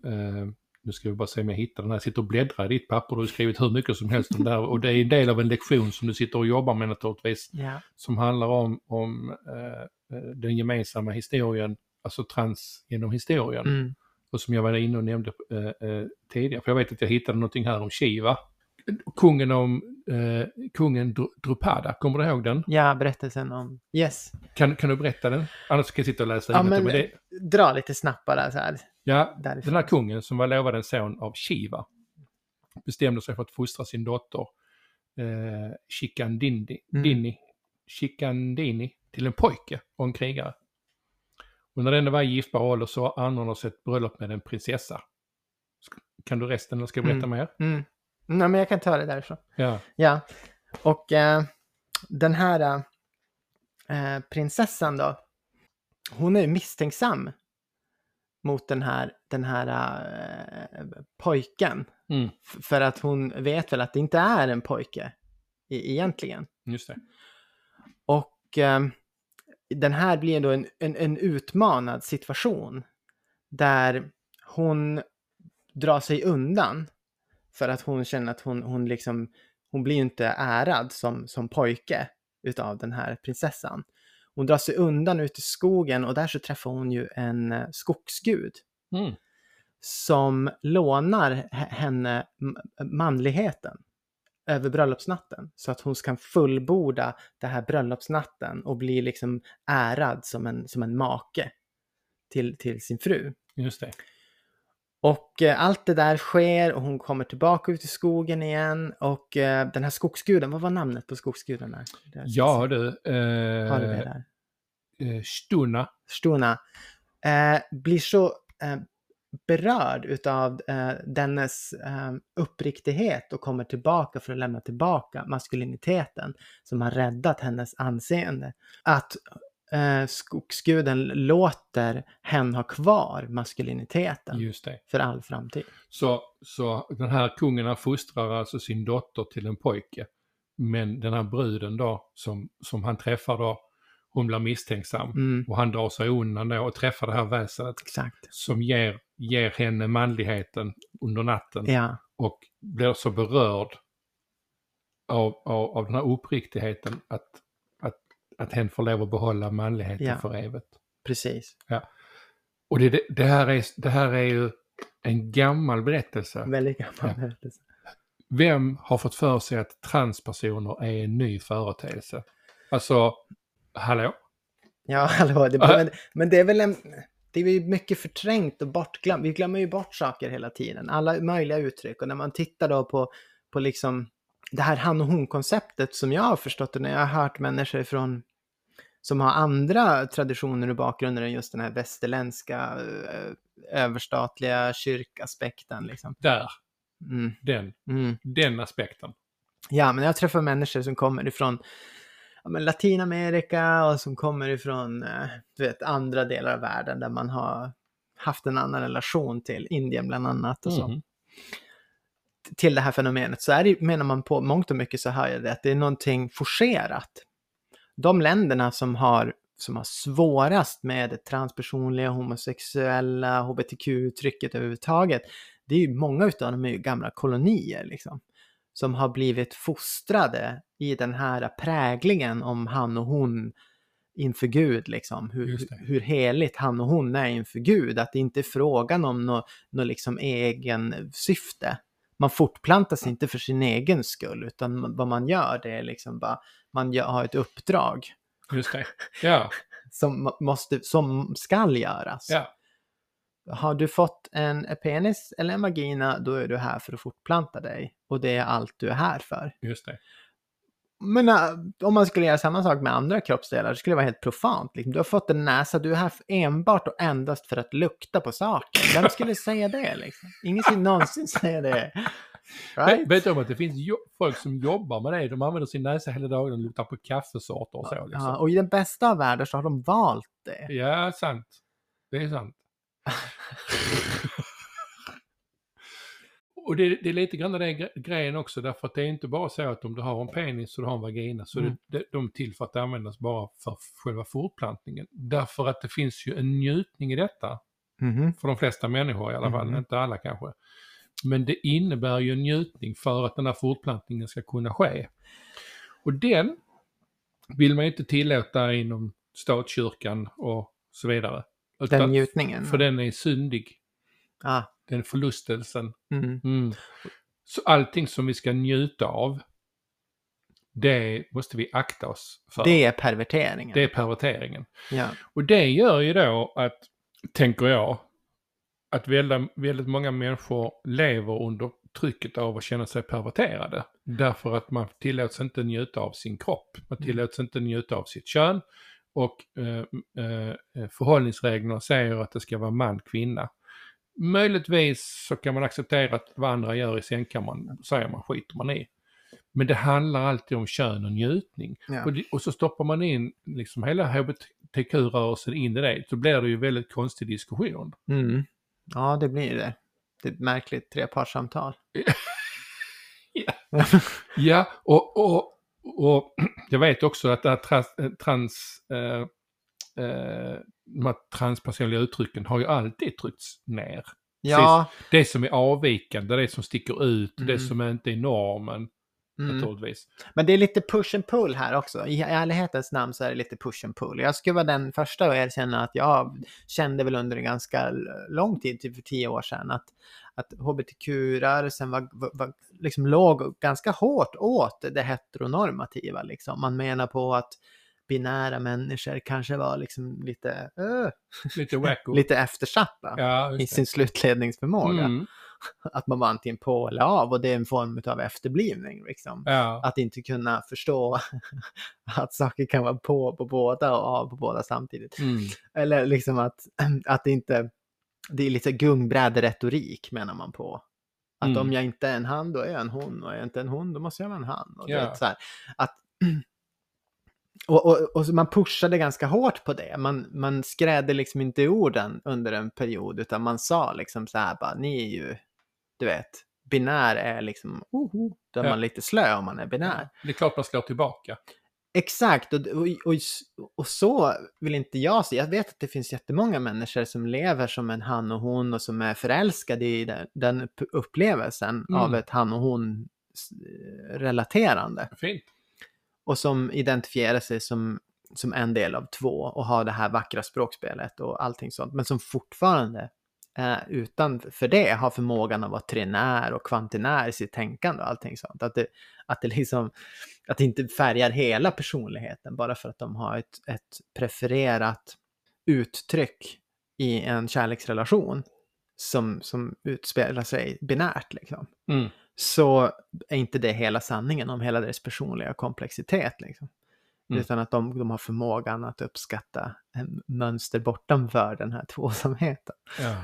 nu ska vi bara se om jag hittar den här, jag sitter och bläddrar i ditt papper, du har skrivit hur mycket som helst om det här och det är en del av en lektion som du sitter och jobbar med naturligtvis, Ja. som handlar om, om eh, eh, den gemensamma historien, alltså trans genom historien. Mm. Och som jag var inne och nämnde eh, eh, tidigare, för jag vet att jag hittade någonting här om Shiva. Kungen om, eh, kungen Dru- Drupada, kommer du ihåg den? ja, berättelsen om... Yes. Kan, kan du berätta den? Annars kan jag sitta och läsa Ja, men det, dra lite snabbt bara så här. Ja, Därifrån. den här kungen som var lovad en son av Shiva bestämde sig för att fostra sin dotter eh, Shikandindi, Mm. Dini, till en pojke och en krigare. Och när den var i giftbar ålder så anordnades ett bröllop med en prinsessa. Kan du resten eller ska jag berätta mer? Mm. Nej, men jag kan ta det därifrån. Ja. Ja, och eh, den här eh, prinsessan då, hon är ju misstänksam mot den här, den här eh, pojken. Mm, för att hon vet väl att det inte är en pojke e- egentligen. just det. Och eh, den här blir då en, en, en utmanad situation där hon drar sig undan för att hon känner att hon, hon liksom, hon blir inte ärad som, som pojke utav den här prinsessan. Hon drar sig undan ut i skogen och där så träffar hon ju en eh, skogsgud Mm, som lånar henne manligheten över bröllopsnatten så att hon kan fullborda det här bröllopsnatten och bli liksom ärad som en, som en make till, till sin fru. just det. Och eh, allt det där sker och hon kommer tillbaka ut i skogen igen och eh, den här skogsguden, vad var namnet på skogsguden? Där? Ja du, Har du det eh, där? eh, Stuna, Stuna, eh, blir så eh, berörd utav eh, dennes eh, uppriktighet och kommer tillbaka för att lämna tillbaka maskuliniteten som har räddat hennes anseende. Att eh, skogsguden låter henne ha kvar maskuliniteten just det. för all framtid. Så, så den här kungen fostrar alltså sin dotter till en pojke. Men den här bruden då, som, som han träffar då, hon blir misstänksam. Mm, Och han drar sig undan då och träffar det här väsendet exakt. som ger, ger henne manligheten under natten. Ja, Och blir så berörd av, av, av den här uppriktigheten att, att, hen får lov att behålla manligheten Ja. för evigt. precis. Och det, det, här är, det här är ju en gammal berättelse. Väldigt gammal Ja. berättelse. Vem har fått för sig att transpersoner är en ny företeelse? Alltså, hallå? Ja, hallå, det, men, men det är väl en, det är ju mycket förträngt och bortglömt. Vi glömmer ju bort saker hela tiden, alla möjliga uttryck. Och när man tittar då på, på liksom det här han och hon-konceptet som jag har förstått det när jag har hört människor från som har andra traditioner och bakgrunder än just den här västerländska eh, överstatliga kyrkaspekten. Liksom. Där, Mm, den, mm. den aspekten. Ja, men jag träffar människor som kommer ifrån ja, Latinamerika och som kommer ifrån eh, du vet, andra delar av världen där man har haft en annan relation till Indien bland annat och så. Mhm. Till det här fenomenet så är det, menar man på mångt och mycket så jag det att det är någonting forcerat. De länderna som har som har svårast med transpersonliga, homosexuella, hbtq-trycket överhuvudtaget, det är ju många utav dem är ju gamla kolonier liksom. Som har blivit fostrade i den här präglingen om han och hon inför Gud, liksom. Hur, hur heligt han och hon är inför Gud. Att det inte är frågan om något nå liksom egen syfte. Man fortplantar sig inte för sin egen skull, utan vad man gör det är liksom bara, man gör, har ett uppdrag Just det. Ja, som, måste, som skall göras. ja, Har du fått en penis eller en vagina, då är du här för att fortplanta dig. Och det är allt du är här för. just det. Men äh, om man skulle göra samma sak med andra kroppsdelar, det skulle vara helt profant. Liksom. Du har fått en näsa, du är här enbart och endast för att lukta på saker. Vem skulle säga det liksom? Ingen skulle någonsin säga det. Right? Vet, du om att det finns folk som jobbar med det? De använder sin näsa hela dagen och luktar på kaffesorter och så. Liksom. Ja, och i den bästa av världar så har de valt det. Ja, sant. Det är sant. Och det, det är lite grann den gre- grejen också, därför att det är inte bara så att om du har en penis och du har en vagina så Mm. det, de är till för att användas bara för själva fortplantningen. Därför att det finns ju en njutning i detta, Mhm. för de flesta människor i alla fall, Mhm. inte alla kanske. Men det innebär ju en njutning för att den här fortplantningen ska kunna ske. Och den vill man ju inte tillåta inom statskyrkan och så vidare. Den Utan- njutningen. för den är syndig. Ah, Den förlustelsen. mm. Mm. Så allting som vi ska njuta av, det måste vi akta oss för. Det är perverteringen. Det är perverteringen. Ja. Och det gör ju då att, tänker jag, att väldigt, väldigt många människor lever under trycket av att känna sig perverterade. Därför att man tillåts inte njuta av sin kropp. Man tillåts inte njuta av sitt kön. Och eh, eh, förhållningsreglerna säger att det ska vara man, kvinna. Möjligtvis så kan man acceptera att vad andra gör i sängkammaren, säger man, skiter man i. Men det handlar alltid om kön och njutning. Ja. Och, det, och så stoppar man in liksom hela hbtq-rörelsen in i det, så blir det ju väldigt konstig diskussion. Mm. ja, det blir det. Det är ett märkligt trepartssamtal. Ja, och, och, och jag vet också att det här trans, eh, trans, eh, eh, de här transpersonliga uttrycken har ju alltid tryckts ner. ja, Det som är avvikande, det som sticker ut, det Mm. som inte är normen mm. naturligtvis. men det är lite push and pull här också. I ärlighetens namn så är det lite push and pull. Jag skulle vara den första att erkänna att jag kände väl under en ganska lång tid, typ för tio år sedan, att, att hbtq-rörelsen var, var, var, liksom låg ganska hårt åt det heteronormativa. Liksom. Man menar på att binära människor kanske var liksom lite, uh, Lite wacko. lite eftersatta ja, i det. sin slutledningsförmåga. Mm, Att man var antingen på eller av och det är en form av efterblivning. Liksom. ja, Att inte kunna förstå att saker kan vara på på båda och av på båda samtidigt. mm, Eller liksom att, att det inte, det är lite gungbräderetorik menar man på. Att Mm. om jag inte är en han, då är jag en hon. Och är jag inte en hon, då måste jag vara en han. Och, Ja. vet, så här, att, och, och, och man pushade ganska hårt på det. Man, man skrädde liksom inte orden under en period, utan man sa liksom så här bara, ni är ju, du vet, binär är liksom, oho, då är Ja. man lite slö om man är binär. det är klart man slår tillbaka. Exakt, och, och, och, så vill inte jag se. Jag vet att det finns jättemånga människor som lever som en han och hon och som är förälskade i den, den upp- upplevelsen Mm. av ett han och hon s- relaterande. Fint. Och som identifierar sig som, som en del av två och har det här vackra språkspelet och allting sånt. Men som fortfarande eh, utan för det har förmågan att vara trinär och kvantinär i sitt tänkande och allting sånt. Att det, att det liksom, att det inte färgar hela personligheten bara för att de har ett, ett prefererat uttryck i en kärleksrelation som, som utspelar sig binärt liksom. Mm. Så är inte det hela sanningen om hela deras personliga komplexitet liksom. Mm. Utan att de, de har förmågan att uppskatta mönster bortanför den här tvåsamheten. Ja.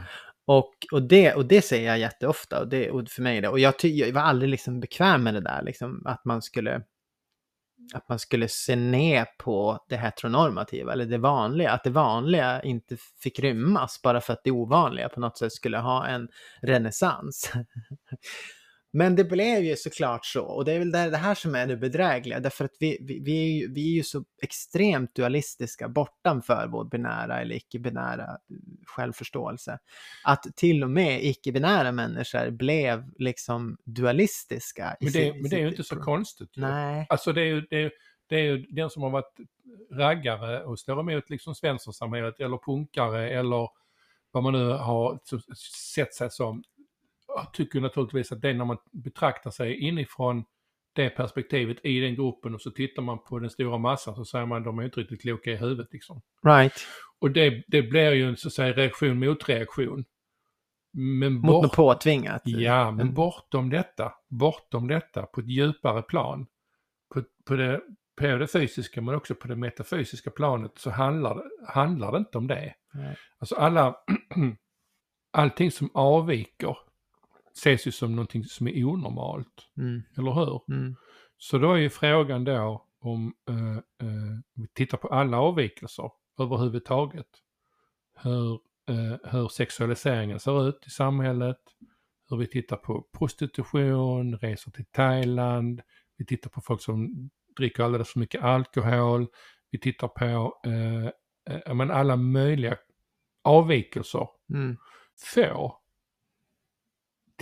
Och, och, det, och det säger jag jätteofta och, det, och för mig det. Och jag, ty, jag var aldrig liksom bekväm med det där, liksom, att man skulle att man skulle se ner på det heteronormativa eller det vanliga, att det vanliga inte fick rymmas bara för att det ovanliga på något sätt skulle ha en renässans. Men det blev ju såklart så, och det är väl det, här som är det bedrägliga, därför att vi, vi, vi, är ju, vi är ju så extremt dualistiska bortanför vår binära eller icke-binära självförståelse. Att till och med icke-binära människor blev liksom dualistiska. Men det, men det är ju inte så konstigt. Nej. Alltså det är ju, det är, det är ju den som har varit raggare och står emot liksom svenssonsamhället eller punkare eller vad man nu har sett sig som jag tycker naturligtvis att det är när man betraktar sig inifrån det perspektivet i den gruppen och så tittar man på den stora massan så säger man de är inte riktigt kloka i huvudet liksom. Right. Och det, det blir ju en så att säga reaktion mot reaktion. Men Mot bort, något påtvingat. Ja, men Mm. bortom detta, bortom detta på ett djupare plan, på, på, det, på det fysiska men också på det metafysiska planet så handlar, handlar det inte om det. Nej. Alltså alla, allting som avviker ses ju som någonting som är onormalt, Mm. eller hur? Mm. Så då är ju frågan då om eh, eh, vi tittar på alla avvikelser överhuvudtaget. Hur, eh, hur sexualiseringen ser ut i samhället, hur vi tittar på prostitution, resor till Thailand, vi tittar på folk som dricker alldeles för mycket alkohol, vi tittar på eh, eh, men alla möjliga avvikelser Mm. få,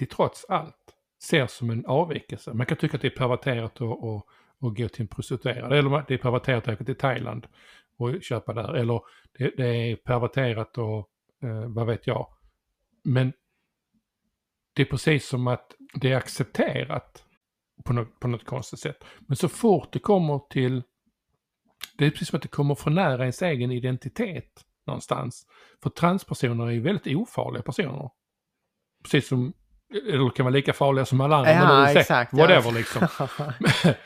till trots allt, ser som en avvikelse. Man kan tycka att det är perverterat att, att, att gå till en prostituerad, eller det är perverterat att åka till Thailand och köpa där, eller det, det är perverterat och eh, vad vet jag. Men det är precis som att det är accepterat på något, på något konstigt sätt. Men så fort det kommer till, det är precis som att det kommer för nära ens egen identitet någonstans. För transpersoner är ju väldigt ofarliga personer. Precis som, eller kan vara lika farliga som alla andra. Ja, men det är- exakt, ja. Whatever liksom.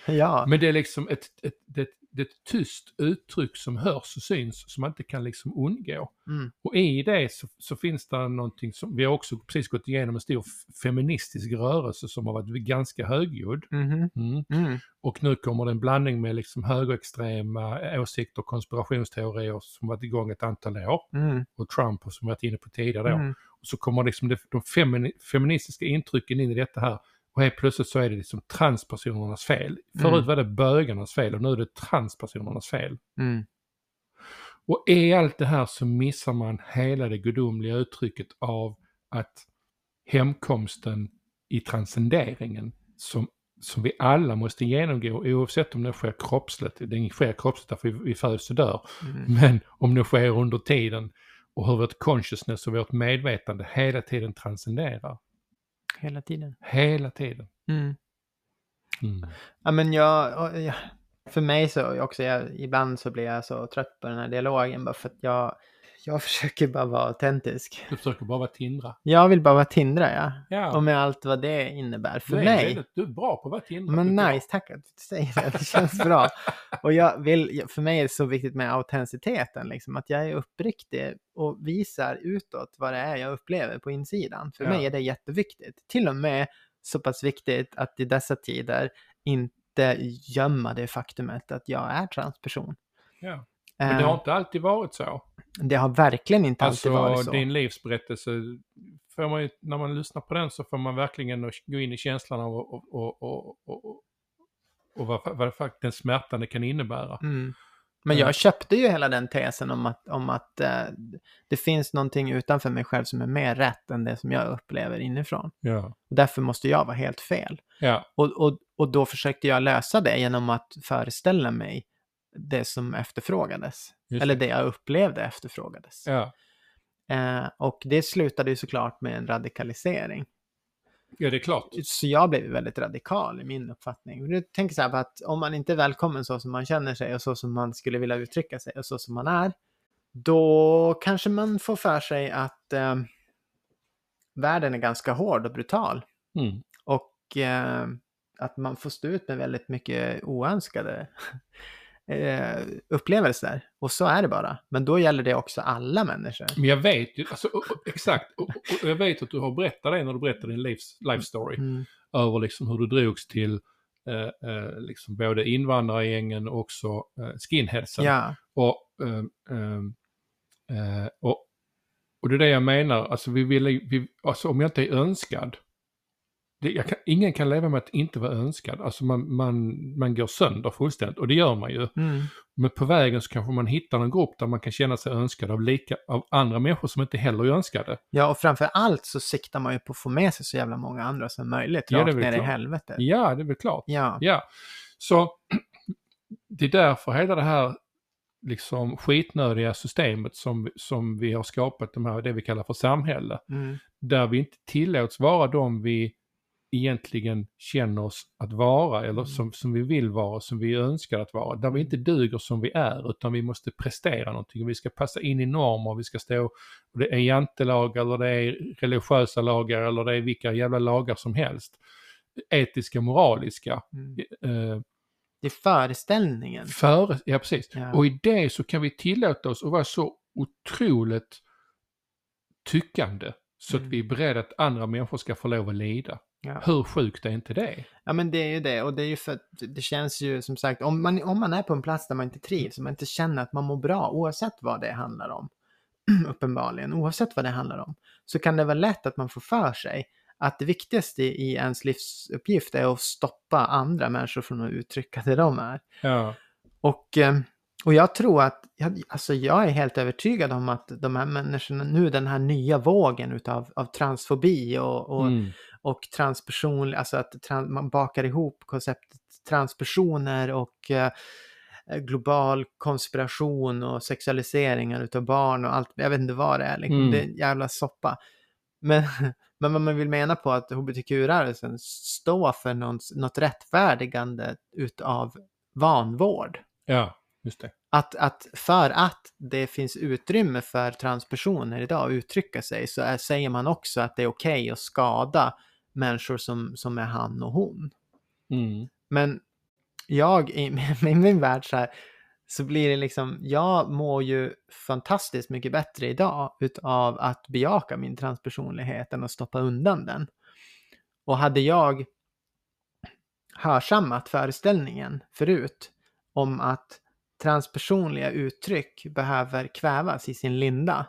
ja. Men det är liksom ett, ett, det, det ett tyst uttryck som hörs och syns som man inte kan liksom undgå. Mm. Och i det så, så finns det någonting som, vi har också precis gått igenom en stor feministisk rörelse som har varit ganska högljudd. Mhm. Mm. Mm. Och nu kommer det en blandning med liksom högerextrema åsikter och konspirationsteorier som varit igång ett antal år. Mm. Och Trump och som varit inne på tidigare då. Och så kommer liksom det, de femini, feministiska intrycken in i detta här. Och helt plötsligt så är det liksom transpersonernas fel. Förut Mm. var det bögarnas fel och nu är det transpersonernas fel. Mm. Och i allt det här så missar man hela det gudomliga uttrycket av att hemkomsten i transcenderingen som, som vi alla måste genomgå oavsett om det sker kroppsligt. Det sker kroppsligt därför vi, vi föds och dör. Mm. Men om det sker under tiden och hur vårt consciousness och vårt medvetande hela tiden transcenderar. Hela tiden. Hela tiden. Mm. Mm. Ja, men jag, för mig så också, jag, ibland så blir jag så trött på den här dialogen bara för att jag, jag försöker bara vara autentisk. Du försöker bara vara Tindra. Jag vill bara vara Tindra, ja. Ja, Och med allt vad det innebär för du är, mig. du är bra på att vara Tindra. Men nice, tack att du säger det. Det känns bra. Och jag vill, för mig är det så viktigt med autenticiteten, liksom, att jag är uppriktig och visar utåt vad det är jag upplever på insidan. För Ja. mig är det jätteviktigt. Till och med så pass viktigt att i dessa tider inte gömma det faktumet att jag är transperson. Ja. Men det har Eh, inte alltid varit så. Det har verkligen inte Alltså alltid varit så. din livsberättelse, får man ju, när man lyssnar på den så får man verkligen gå in i känslan av och, och, och, och, och, vad, vad faktiskt den smärtan det kan innebära. Mm. Men Ja. jag köpte ju hela den tesen om att, om att eh, det finns någonting utanför mig själv som är mer rätt än det som jag upplever inifrån. Ja. Och därför måste jag vara helt fel. Ja, Och, och, och då försökte jag lösa det genom att föreställa mig det som efterfrågades. Just Eller det. jag upplevde efterfrågades. Ja. Eh, och det slutade ju såklart med en radikalisering. ja, det är klart. Så jag blev väldigt radikal i min uppfattning. Jag tänker så här att om man inte är välkommen så som man känner sig och så som man skulle vilja uttrycka sig och så som man är, då kanske man får för sig att eh, världen är ganska hård och brutal. Mm. Och eh, att man får stå ut med väldigt mycket oönskade eh, upplevelser. Och så är det bara. Men då gäller det också alla människor. Men jag vet ju, alltså, exakt, och, och jag vet att du har berättat det när du berättade din livs, life story. Mm. över liksom hur du drogs till eh, eh, liksom både invandrargängen och också eh, skinheadsen. Ja, Och, ehm, ehm, eh, och, och det är det jag menar, alltså, vi vill, vi, alltså om jag inte är önskad det, kan, ingen kan leva med att inte vara önskad. Alltså man, man, man går sönder fullständigt och det gör man ju. Mm. Men på vägen så kanske man hittar en grupp där man kan känna sig önskad av, lika, av andra människor som inte heller är önskade. Ja, och framför allt så siktar man ju på att få med sig så jävla många andra som möjligt Ja, det är rakt ner i klart. helvetet. Ja, det är väl klart. Ja. Ja, så det är därför hela det här liksom skitnödiga systemet som, som vi har skapat, de här, det vi kallar för samhälle, Mm. där vi inte tillåts vara de vi egentligen känner oss att vara eller Mm. som, som vi vill vara, som vi önskar att vara. Där vi inte duger som vi är utan vi måste prestera någonting. Vi ska passa in i normer, vi ska stå, och det är jantelagar eller det är religiösa lagar eller det är vilka jävla lagar som helst. Etiska, moraliska. Mm. Eh, Det är föreställningen. före, ja precis. Ja. Och i det så kan vi tillåta oss att vara så otroligt tyckande så Mm. att vi är beredda att andra människor ska få lov att lida. Ja. Hur sjukt är inte det? Ja men det är ju det och det är ju för att det känns ju som sagt om man, om man är på en plats där man inte trivs, om man inte känner att man mår bra oavsett vad det handlar om, uppenbarligen, oavsett vad det handlar om, så kan det vara lätt att man får för sig att det viktigaste i ens livsuppgift är att stoppa andra människor från att uttrycka det de är. Ja. Och, eh, och jag tror att, alltså jag är helt övertygad om att de här människorna, nu den här nya vågen utav, av transfobi och, och Mm. Och transperson, alltså att tran, man bakar ihop konceptet transpersoner och eh, global konspiration och sexualiseringar utav barn och allt, jag vet inte vad det är, liksom. Mm. det är en jävla soppa. Men, men vad man vill mena på att hbtq-rörelsen står för någon, något rättfärdigande utav vanvård. ja, just det. Att, att för att det finns utrymme för transpersoner idag att uttrycka sig så är, säger man också att det är okej att skada människor som, som är han och hon. Mm. Men jag, i, i min värld så här, så blir det liksom, jag mår ju fantastiskt mycket bättre idag utav att bejaka min transpersonlighet än att stoppa undan den. Och hade jag hörsammat föreställningen förut om att transpersonliga uttryck behöver kvävas i sin linda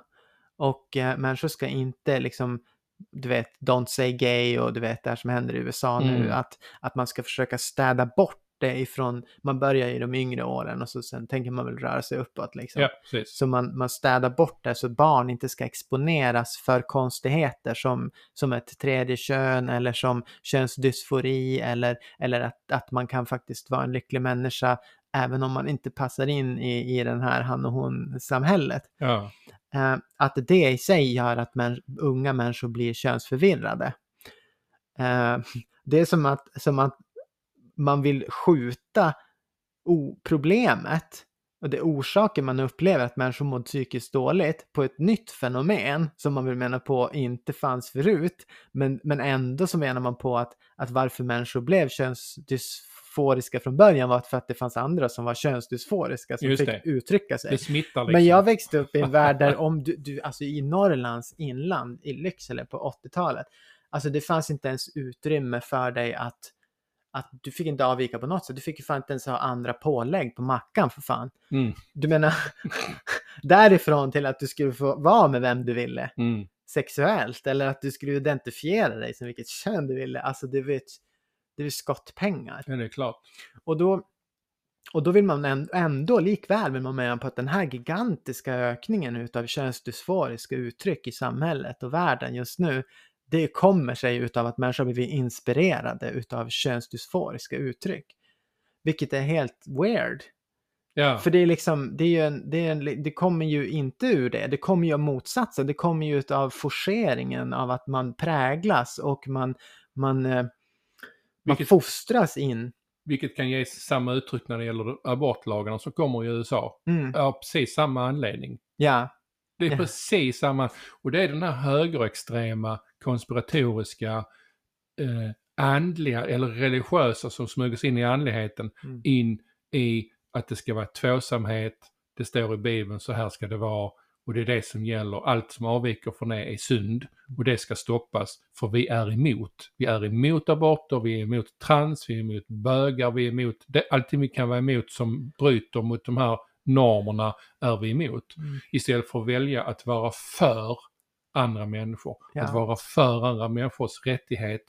och eh, människor ska inte liksom du vet, don't say gay och du vet det här som händer i USA nu, Mm. att, att man ska försöka städa bort det ifrån, man börjar i de yngre åren och så sen tänker man väl röra sig uppåt liksom. Ja. Så man, man städar bort det så barn inte ska exponeras för konstigheter som, som ett tredje kön eller som könsdysfori eller, eller att, att man kan faktiskt vara en lycklig människa även om man inte passar in i, i den här han och hon-samhället. Ja. Eh, att det i sig gör att män, unga människor blir könsförvirrade. Eh, det är som att, som att man vill skjuta problemet och det orsaker man upplever att människor mår psykiskt dåligt på ett nytt fenomen som man vill mena på inte fanns förut. Men, men ändå så menar man på att, att varför människor blev könsdysforiska från början var för att det fanns andra som var könsdysforiska som Just fick det. uttrycka sig. Det smittar liksom. Men jag växte upp i en värld där om du, du, alltså i Norrlands inland, i Lycksele på 80-talet, alltså det fanns inte ens utrymme för dig att, att du fick inte avvika på något sätt. Du fick ju fan inte ens ha andra pålägg på mackan för fan. Mm. Du menar, därifrån till att du skulle få vara med vem du ville Mm. sexuellt eller att du skulle identifiera dig som vilket kön du ville. Alltså det vet, det är skottpengar. Ja, det är klart. Och då, och då vill man ändå, likväl vill man mena på att den här gigantiska ökningen utav könsdysforiska uttryck i samhället och världen just nu, det kommer sig utav att människor har blivit inspirerade utav könsdysforiska uttryck. Vilket är helt weird. Ja. För det är liksom, det, är ju en, det, är en, det kommer ju inte ur det, det kommer ju av motsatsen, det kommer ju utav forceringen av att man präglas och man, man, eh, man Vilket- fostras in. Vilket kan ge samma uttryck när det gäller abortlagarna som kommer i USA. Mm. Av precis samma anledning. Ja, Det är Ja. precis samma. Och det är den här högerextrema, konspiratoriska, eh, andliga eller religiösa som smyger sig in i andligheten Mm. in i att det ska vara tvåsamhet, det står i Bibeln, så här ska det vara och det är det som gäller. Allt som avviker från det är synd och det ska stoppas för vi är emot. Vi är emot aborter, vi är emot trans, vi är emot bögar, vi är emot det, allting vi kan vara emot som bryter mot de här normerna är vi emot. Mm. Istället för att välja att vara för andra människor. Ja. Att vara för andra människors rättighet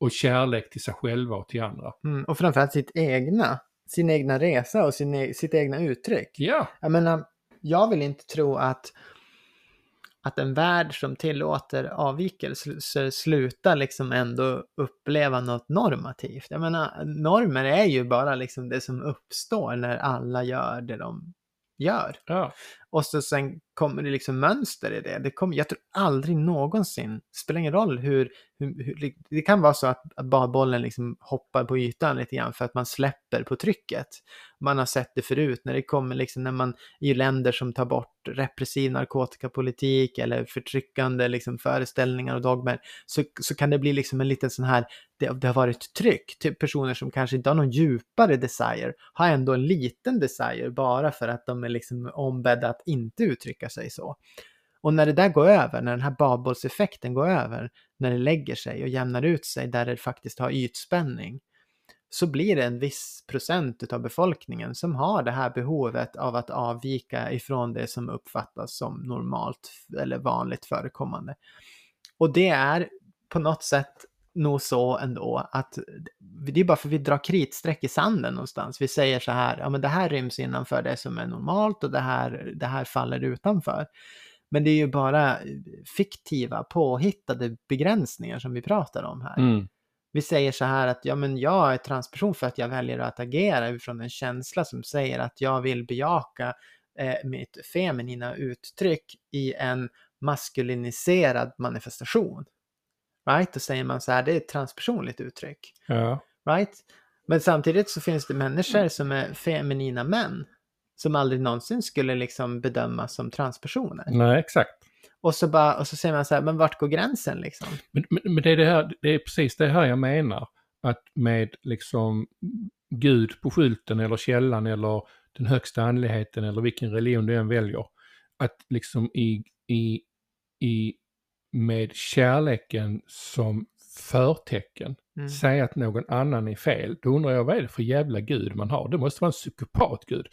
och kärlek till sig själva och till andra. Mm, och framförallt sitt egna, sin egna resa och sin, e- sitt egna uttryck. Ja, Jag menar, jag vill inte tro att, att en värld som tillåter avvikelser slutar liksom ändå uppleva något normativt. Jag menar, normer är ju bara liksom det som uppstår när alla gör det de gör. ja, och så sen kommer det liksom mönster i det. det kommer, jag tror aldrig någonsin, spelar ingen roll hur, hur, hur det kan vara så att, att badbollen liksom hoppar på ytan lite grann för att man släpper på trycket. Man har sett det förut när det kommer liksom när man i länder som tar bort repressiv narkotikapolitik eller förtryckande liksom föreställningar och dogmer så, så kan det bli liksom en liten sån här, det, det har varit tryck, typ personer som kanske inte har någon djupare desire har ändå en liten desire bara för att de är liksom ombedda att inte uttrycka sig så. Och när det där går över, när den här babbollseffekten går över, när det lägger sig och jämnar ut sig där det faktiskt har ytspänning, så blir det en viss procent av befolkningen som har det här behovet av att avvika ifrån det som uppfattas som normalt eller vanligt förekommande. Och det är på något sätt nog så ändå att det är bara för att vi drar kritstreck i sanden någonstans. Vi säger så här, ja men det här ryms innanför det som är normalt och det här, det här faller utanför. Men det är ju bara fiktiva, påhittade begränsningar som vi pratar om här. mm, Vi säger så här att ja, men jag är transperson för att jag väljer att agera utifrån en känsla som säger att jag vill bejaka eh, mitt feminina uttryck i en maskuliniserad manifestation. Right? Då säger man så här, det är ett transpersonligt uttryck. ja, Right? Men samtidigt så finns det människor som är feminina män som aldrig någonsin skulle liksom bedömas som transpersoner. nej exakt. Och så, bara, och så säger man så här, men vart går gränsen liksom? Men, men, men det, är det, här, det är precis det här jag menar. Att med liksom Gud på skylten eller källan eller den högsta andligheten eller vilken religion du än väljer. Att liksom i, i, i med kärleken som förtecken Mm. säga att någon annan är fel. Då undrar jag vad är det för jävla gud man har? Det måste vara en psykopatgud.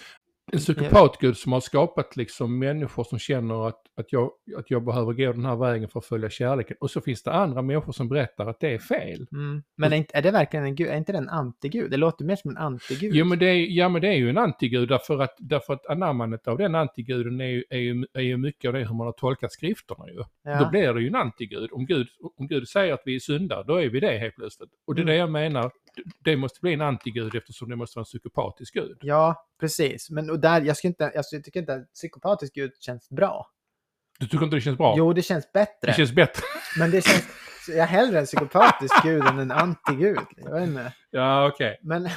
En psykopatgud som har skapat liksom människor som känner att, att, jag, att jag behöver gå den här vägen för att följa kärleken. Och så finns det andra människor som berättar att det är fel. Mm. Men är, inte, är det verkligen en gud? Är inte det en antigud? Det låter mer som en antigud. Jo men det är, ja, men det är ju en antigud därför att, därför att anammandet av den antiguden är ju, är, ju, är ju mycket av det hur man har tolkat skrifterna ju. ja. Då blir det ju en antigud. Om Gud, om Gud säger att vi är syndare, då är vi det helt plötsligt. Och det är Mm. det jag menar, det måste bli en antigud eftersom det måste vara en psykopatisk gud. ja, precis. Men och där, jag, inte, jag tycker inte att psykopatisk gud känns bra. Du tycker inte det känns bra? Jo, det känns bättre. Det känns bättre. Men det känns... Jag är hellre en psykopatisk gud än en antigud. Jag vet inte. Ja, okej. Men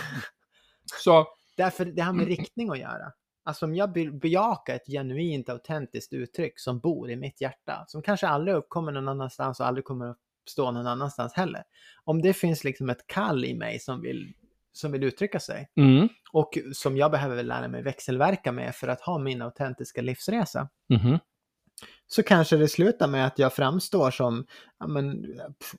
Så, därför det har med riktning att göra. Alltså om jag vill bejaka ett genuint autentiskt uttryck som bor i mitt hjärta, som kanske aldrig uppkommer någon annanstans och aldrig kommer att stå någon annanstans heller. Om det finns liksom ett kall i mig som vill, som vill uttrycka sig mm, och som jag behöver lära mig växelverka med för att ha min autentiska livsresa, mhm, så kanske det slutar med att jag framstår som ja, men,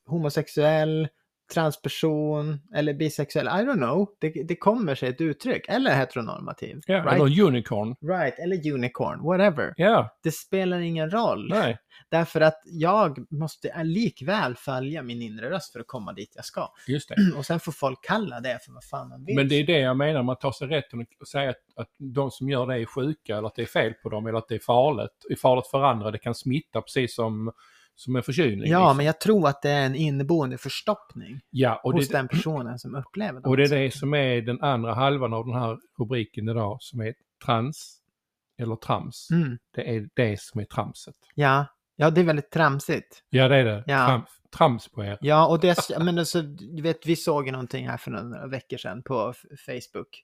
homosexuell, transperson eller bisexuell. I don't know. Det, det kommer sig ett uttryck. Eller heteronormativ. ja, right? eller unicorn. right, eller unicorn, whatever. Ja, Det spelar ingen roll. nej. Därför att jag måste likväl följa min inre röst för att komma dit jag ska. Just det. Och sen får folk kalla det för vad fan man vill. Men det är det jag menar, man tar sig rätten att säga att, att de som gör det är sjuka eller att det är fel på dem eller att det är farligt. är farligt för andra, det kan smitta precis som, som en förkylning. Ja, liksom. men jag tror att det är en inneboende förstoppning ja och, hos det, den personen som upplever de och det är det som är den andra halvan av den här rubriken idag som är trans eller trams. Mm. Det är det som är tramset. Ja. ja, det är väldigt tramsigt. Ja, det är det. Ja. Tram, trams på er. Ja, och det, men alltså, du vet, vi såg ju någonting här för några veckor sedan på Facebook.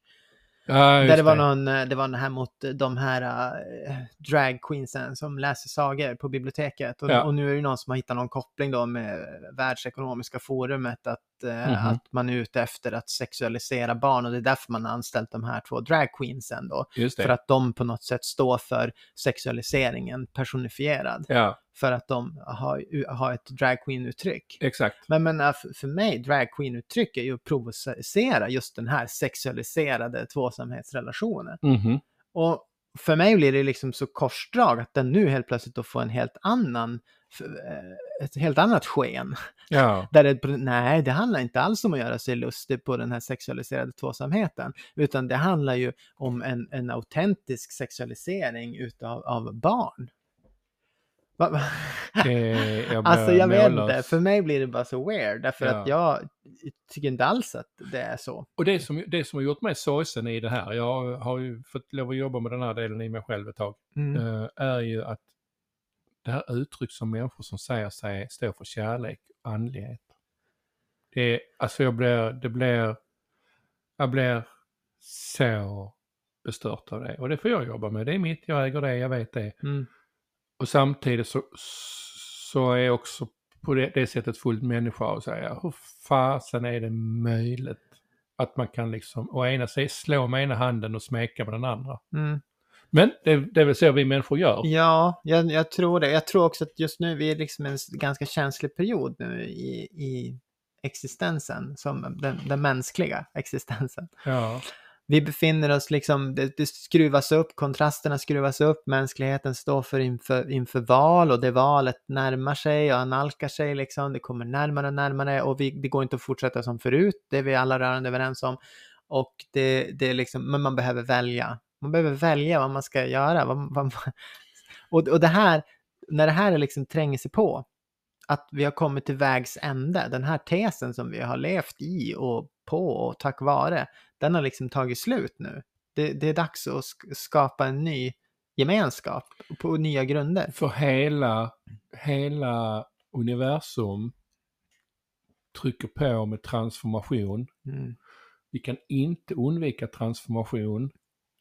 Ja, Där det var någon, eh, det var det här mot de här äh, drag queensen som läser sagor på biblioteket. Och, Ja. och nu är det någon som har hittat någon koppling då med världsekonomiska forumet att, eh, Mhm. att man är ute efter att sexualisera barn och det är därför man har anställt de här två drag queensen då. För att de på något sätt står för sexualiseringen personifierad. Ja, För att de har, har ett drag queen-uttryck. exakt. Men, men äh, för, mig, drag queen-uttryck är ju att provocera just den här sexualiserade tvåsamhetsrelationen. Mhm. Och för mig blir det liksom så korsdrag att den nu helt plötsligt då får en helt annan, eh, ett helt annat sken. Ja, Där det, nej, det handlar inte alls om att göra sig lustig på den här sexualiserade tvåsamheten, utan det handlar ju om en, en autentisk sexualisering utav av barn. Det, jag Alltså jag vet inte, för mig blir det bara så weird, därför Ja. att jag tycker inte alls att det är så. Och det som, det som har gjort mig sorgsen i det här, jag har ju fått lov att jobba med den här delen i mig själv ett tag, Mm. eh, är ju att det här uttryck som människor som säger sig stå för kärlek och andlighet. Det, är- alltså jag blir, det blir, jag blir så bestört av det. Och det får jag jobba med, det är mitt, jag äger det, jag vet det. Mm. Och samtidigt så, så är jag också på det, det sättet fullt människa och säga hur fasen är det möjligt att man kan liksom å ena sidan slå med ena handen och smeka med den andra. Mm. Men det, det är väl så vi människor gör. Ja, jag, jag tror det. Jag tror också att just nu vi är liksom en ganska känslig period nu i, i existensen, som den, den mänskliga existensen. Ja, vi befinner oss liksom, det, det skruvas upp, kontrasterna skruvas upp, mänskligheten står för inför, inför val och det valet närmar sig och analkar sig liksom, det kommer närmare och närmare och vi, det går inte att fortsätta som förut, det är vi alla rörande överens om. Och det, det är liksom, men man behöver välja. Man behöver välja vad man ska göra. Vad, vad, och, och det här, när det här liksom tränger sig på, att vi har kommit till vägs ände, den här tesen som vi har levt i och på och tack vare, den har liksom tagit slut nu. Det, det är dags att sk- skapa en ny gemenskap på nya grunder. för hela, hela universum trycker på med transformation. Mm. Vi kan inte undvika transformation.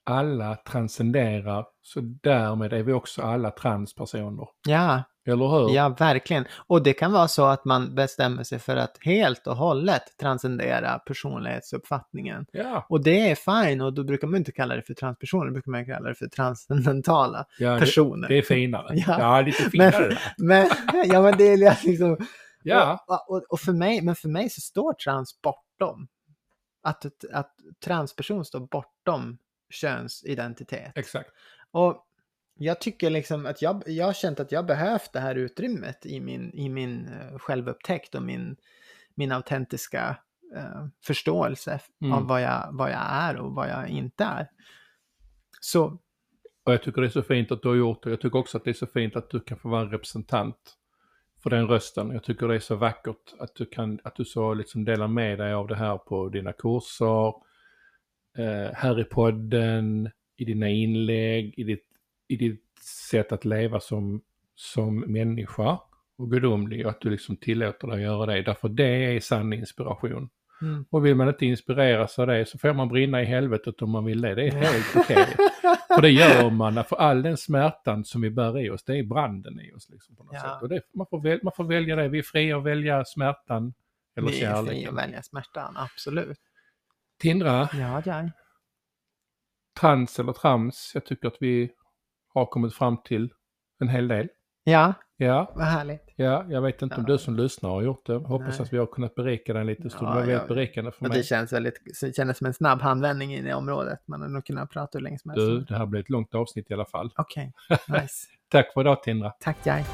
Alla transcenderar, så därmed är vi också alla transpersoner. Ja, Eller hur? ja, verkligen. Och det kan vara så att man bestämmer sig för att helt och hållet transcendera personlighetsuppfattningen. Ja, Och det är fine och då brukar man inte kalla det för transpersoner, då brukar man kalla det för transcendentala ja det, personer. det är finare. Ja. Ja, lite finare. där. Men, ja, men det är liksom... Ja, Och, och, och för mig, men för mig så står trans bortom. Att, att, att transperson står bortom könsidentitet. exakt. Och jag tycker liksom att jag, jag har känt att jag behövt det här utrymmet i min, i min eh, självupptäckt och min, min autentiska eh, förståelse Mm. av vad jag, vad jag är och vad jag inte är. Så, Och jag tycker det är så fint att du har gjort det. Jag tycker också att det är så fint att du kan få vara en representant för den rösten. Jag tycker det är så vackert att du kan, att du så liksom delar med dig av det här på dina kurser, eh, här i podden, i dina inlägg, i ditt, i ditt sätt att leva som, som människa och gudomlig och att du liksom tillåter dig att göra det. Därför det är sann inspiration. mm. Och vill man inte inspireras av det så får man brinna i helvetet om man vill det. Det är helt okej. För det gör man, för all den smärtan som vi bär i oss, det är branden i oss. Liksom, på något Ja. sätt. Och det, man, får väl, man får välja det, vi är fria att välja smärtan eller Vi är fria att välja smärtan, absolut. Tindra, Ja, ja. trans eller trams, jag tycker att vi har kommit fram till en hel del. Ja, Ja, vad härligt. ja, jag vet inte om Ja. du som lyssnar har gjort det. Hoppas Nej. att vi har kunnat berika dig lite. Ja, det var väldigt ja. berikande för Och mig. det känns väldigt, det kändes som en snabb handvändning in i området. Man har nog kunnat prata hur länge som helst. Du, det här blir ett långt avsnitt i alla fall. Okej, nice. Tack för idag Tindra. Tack Jai.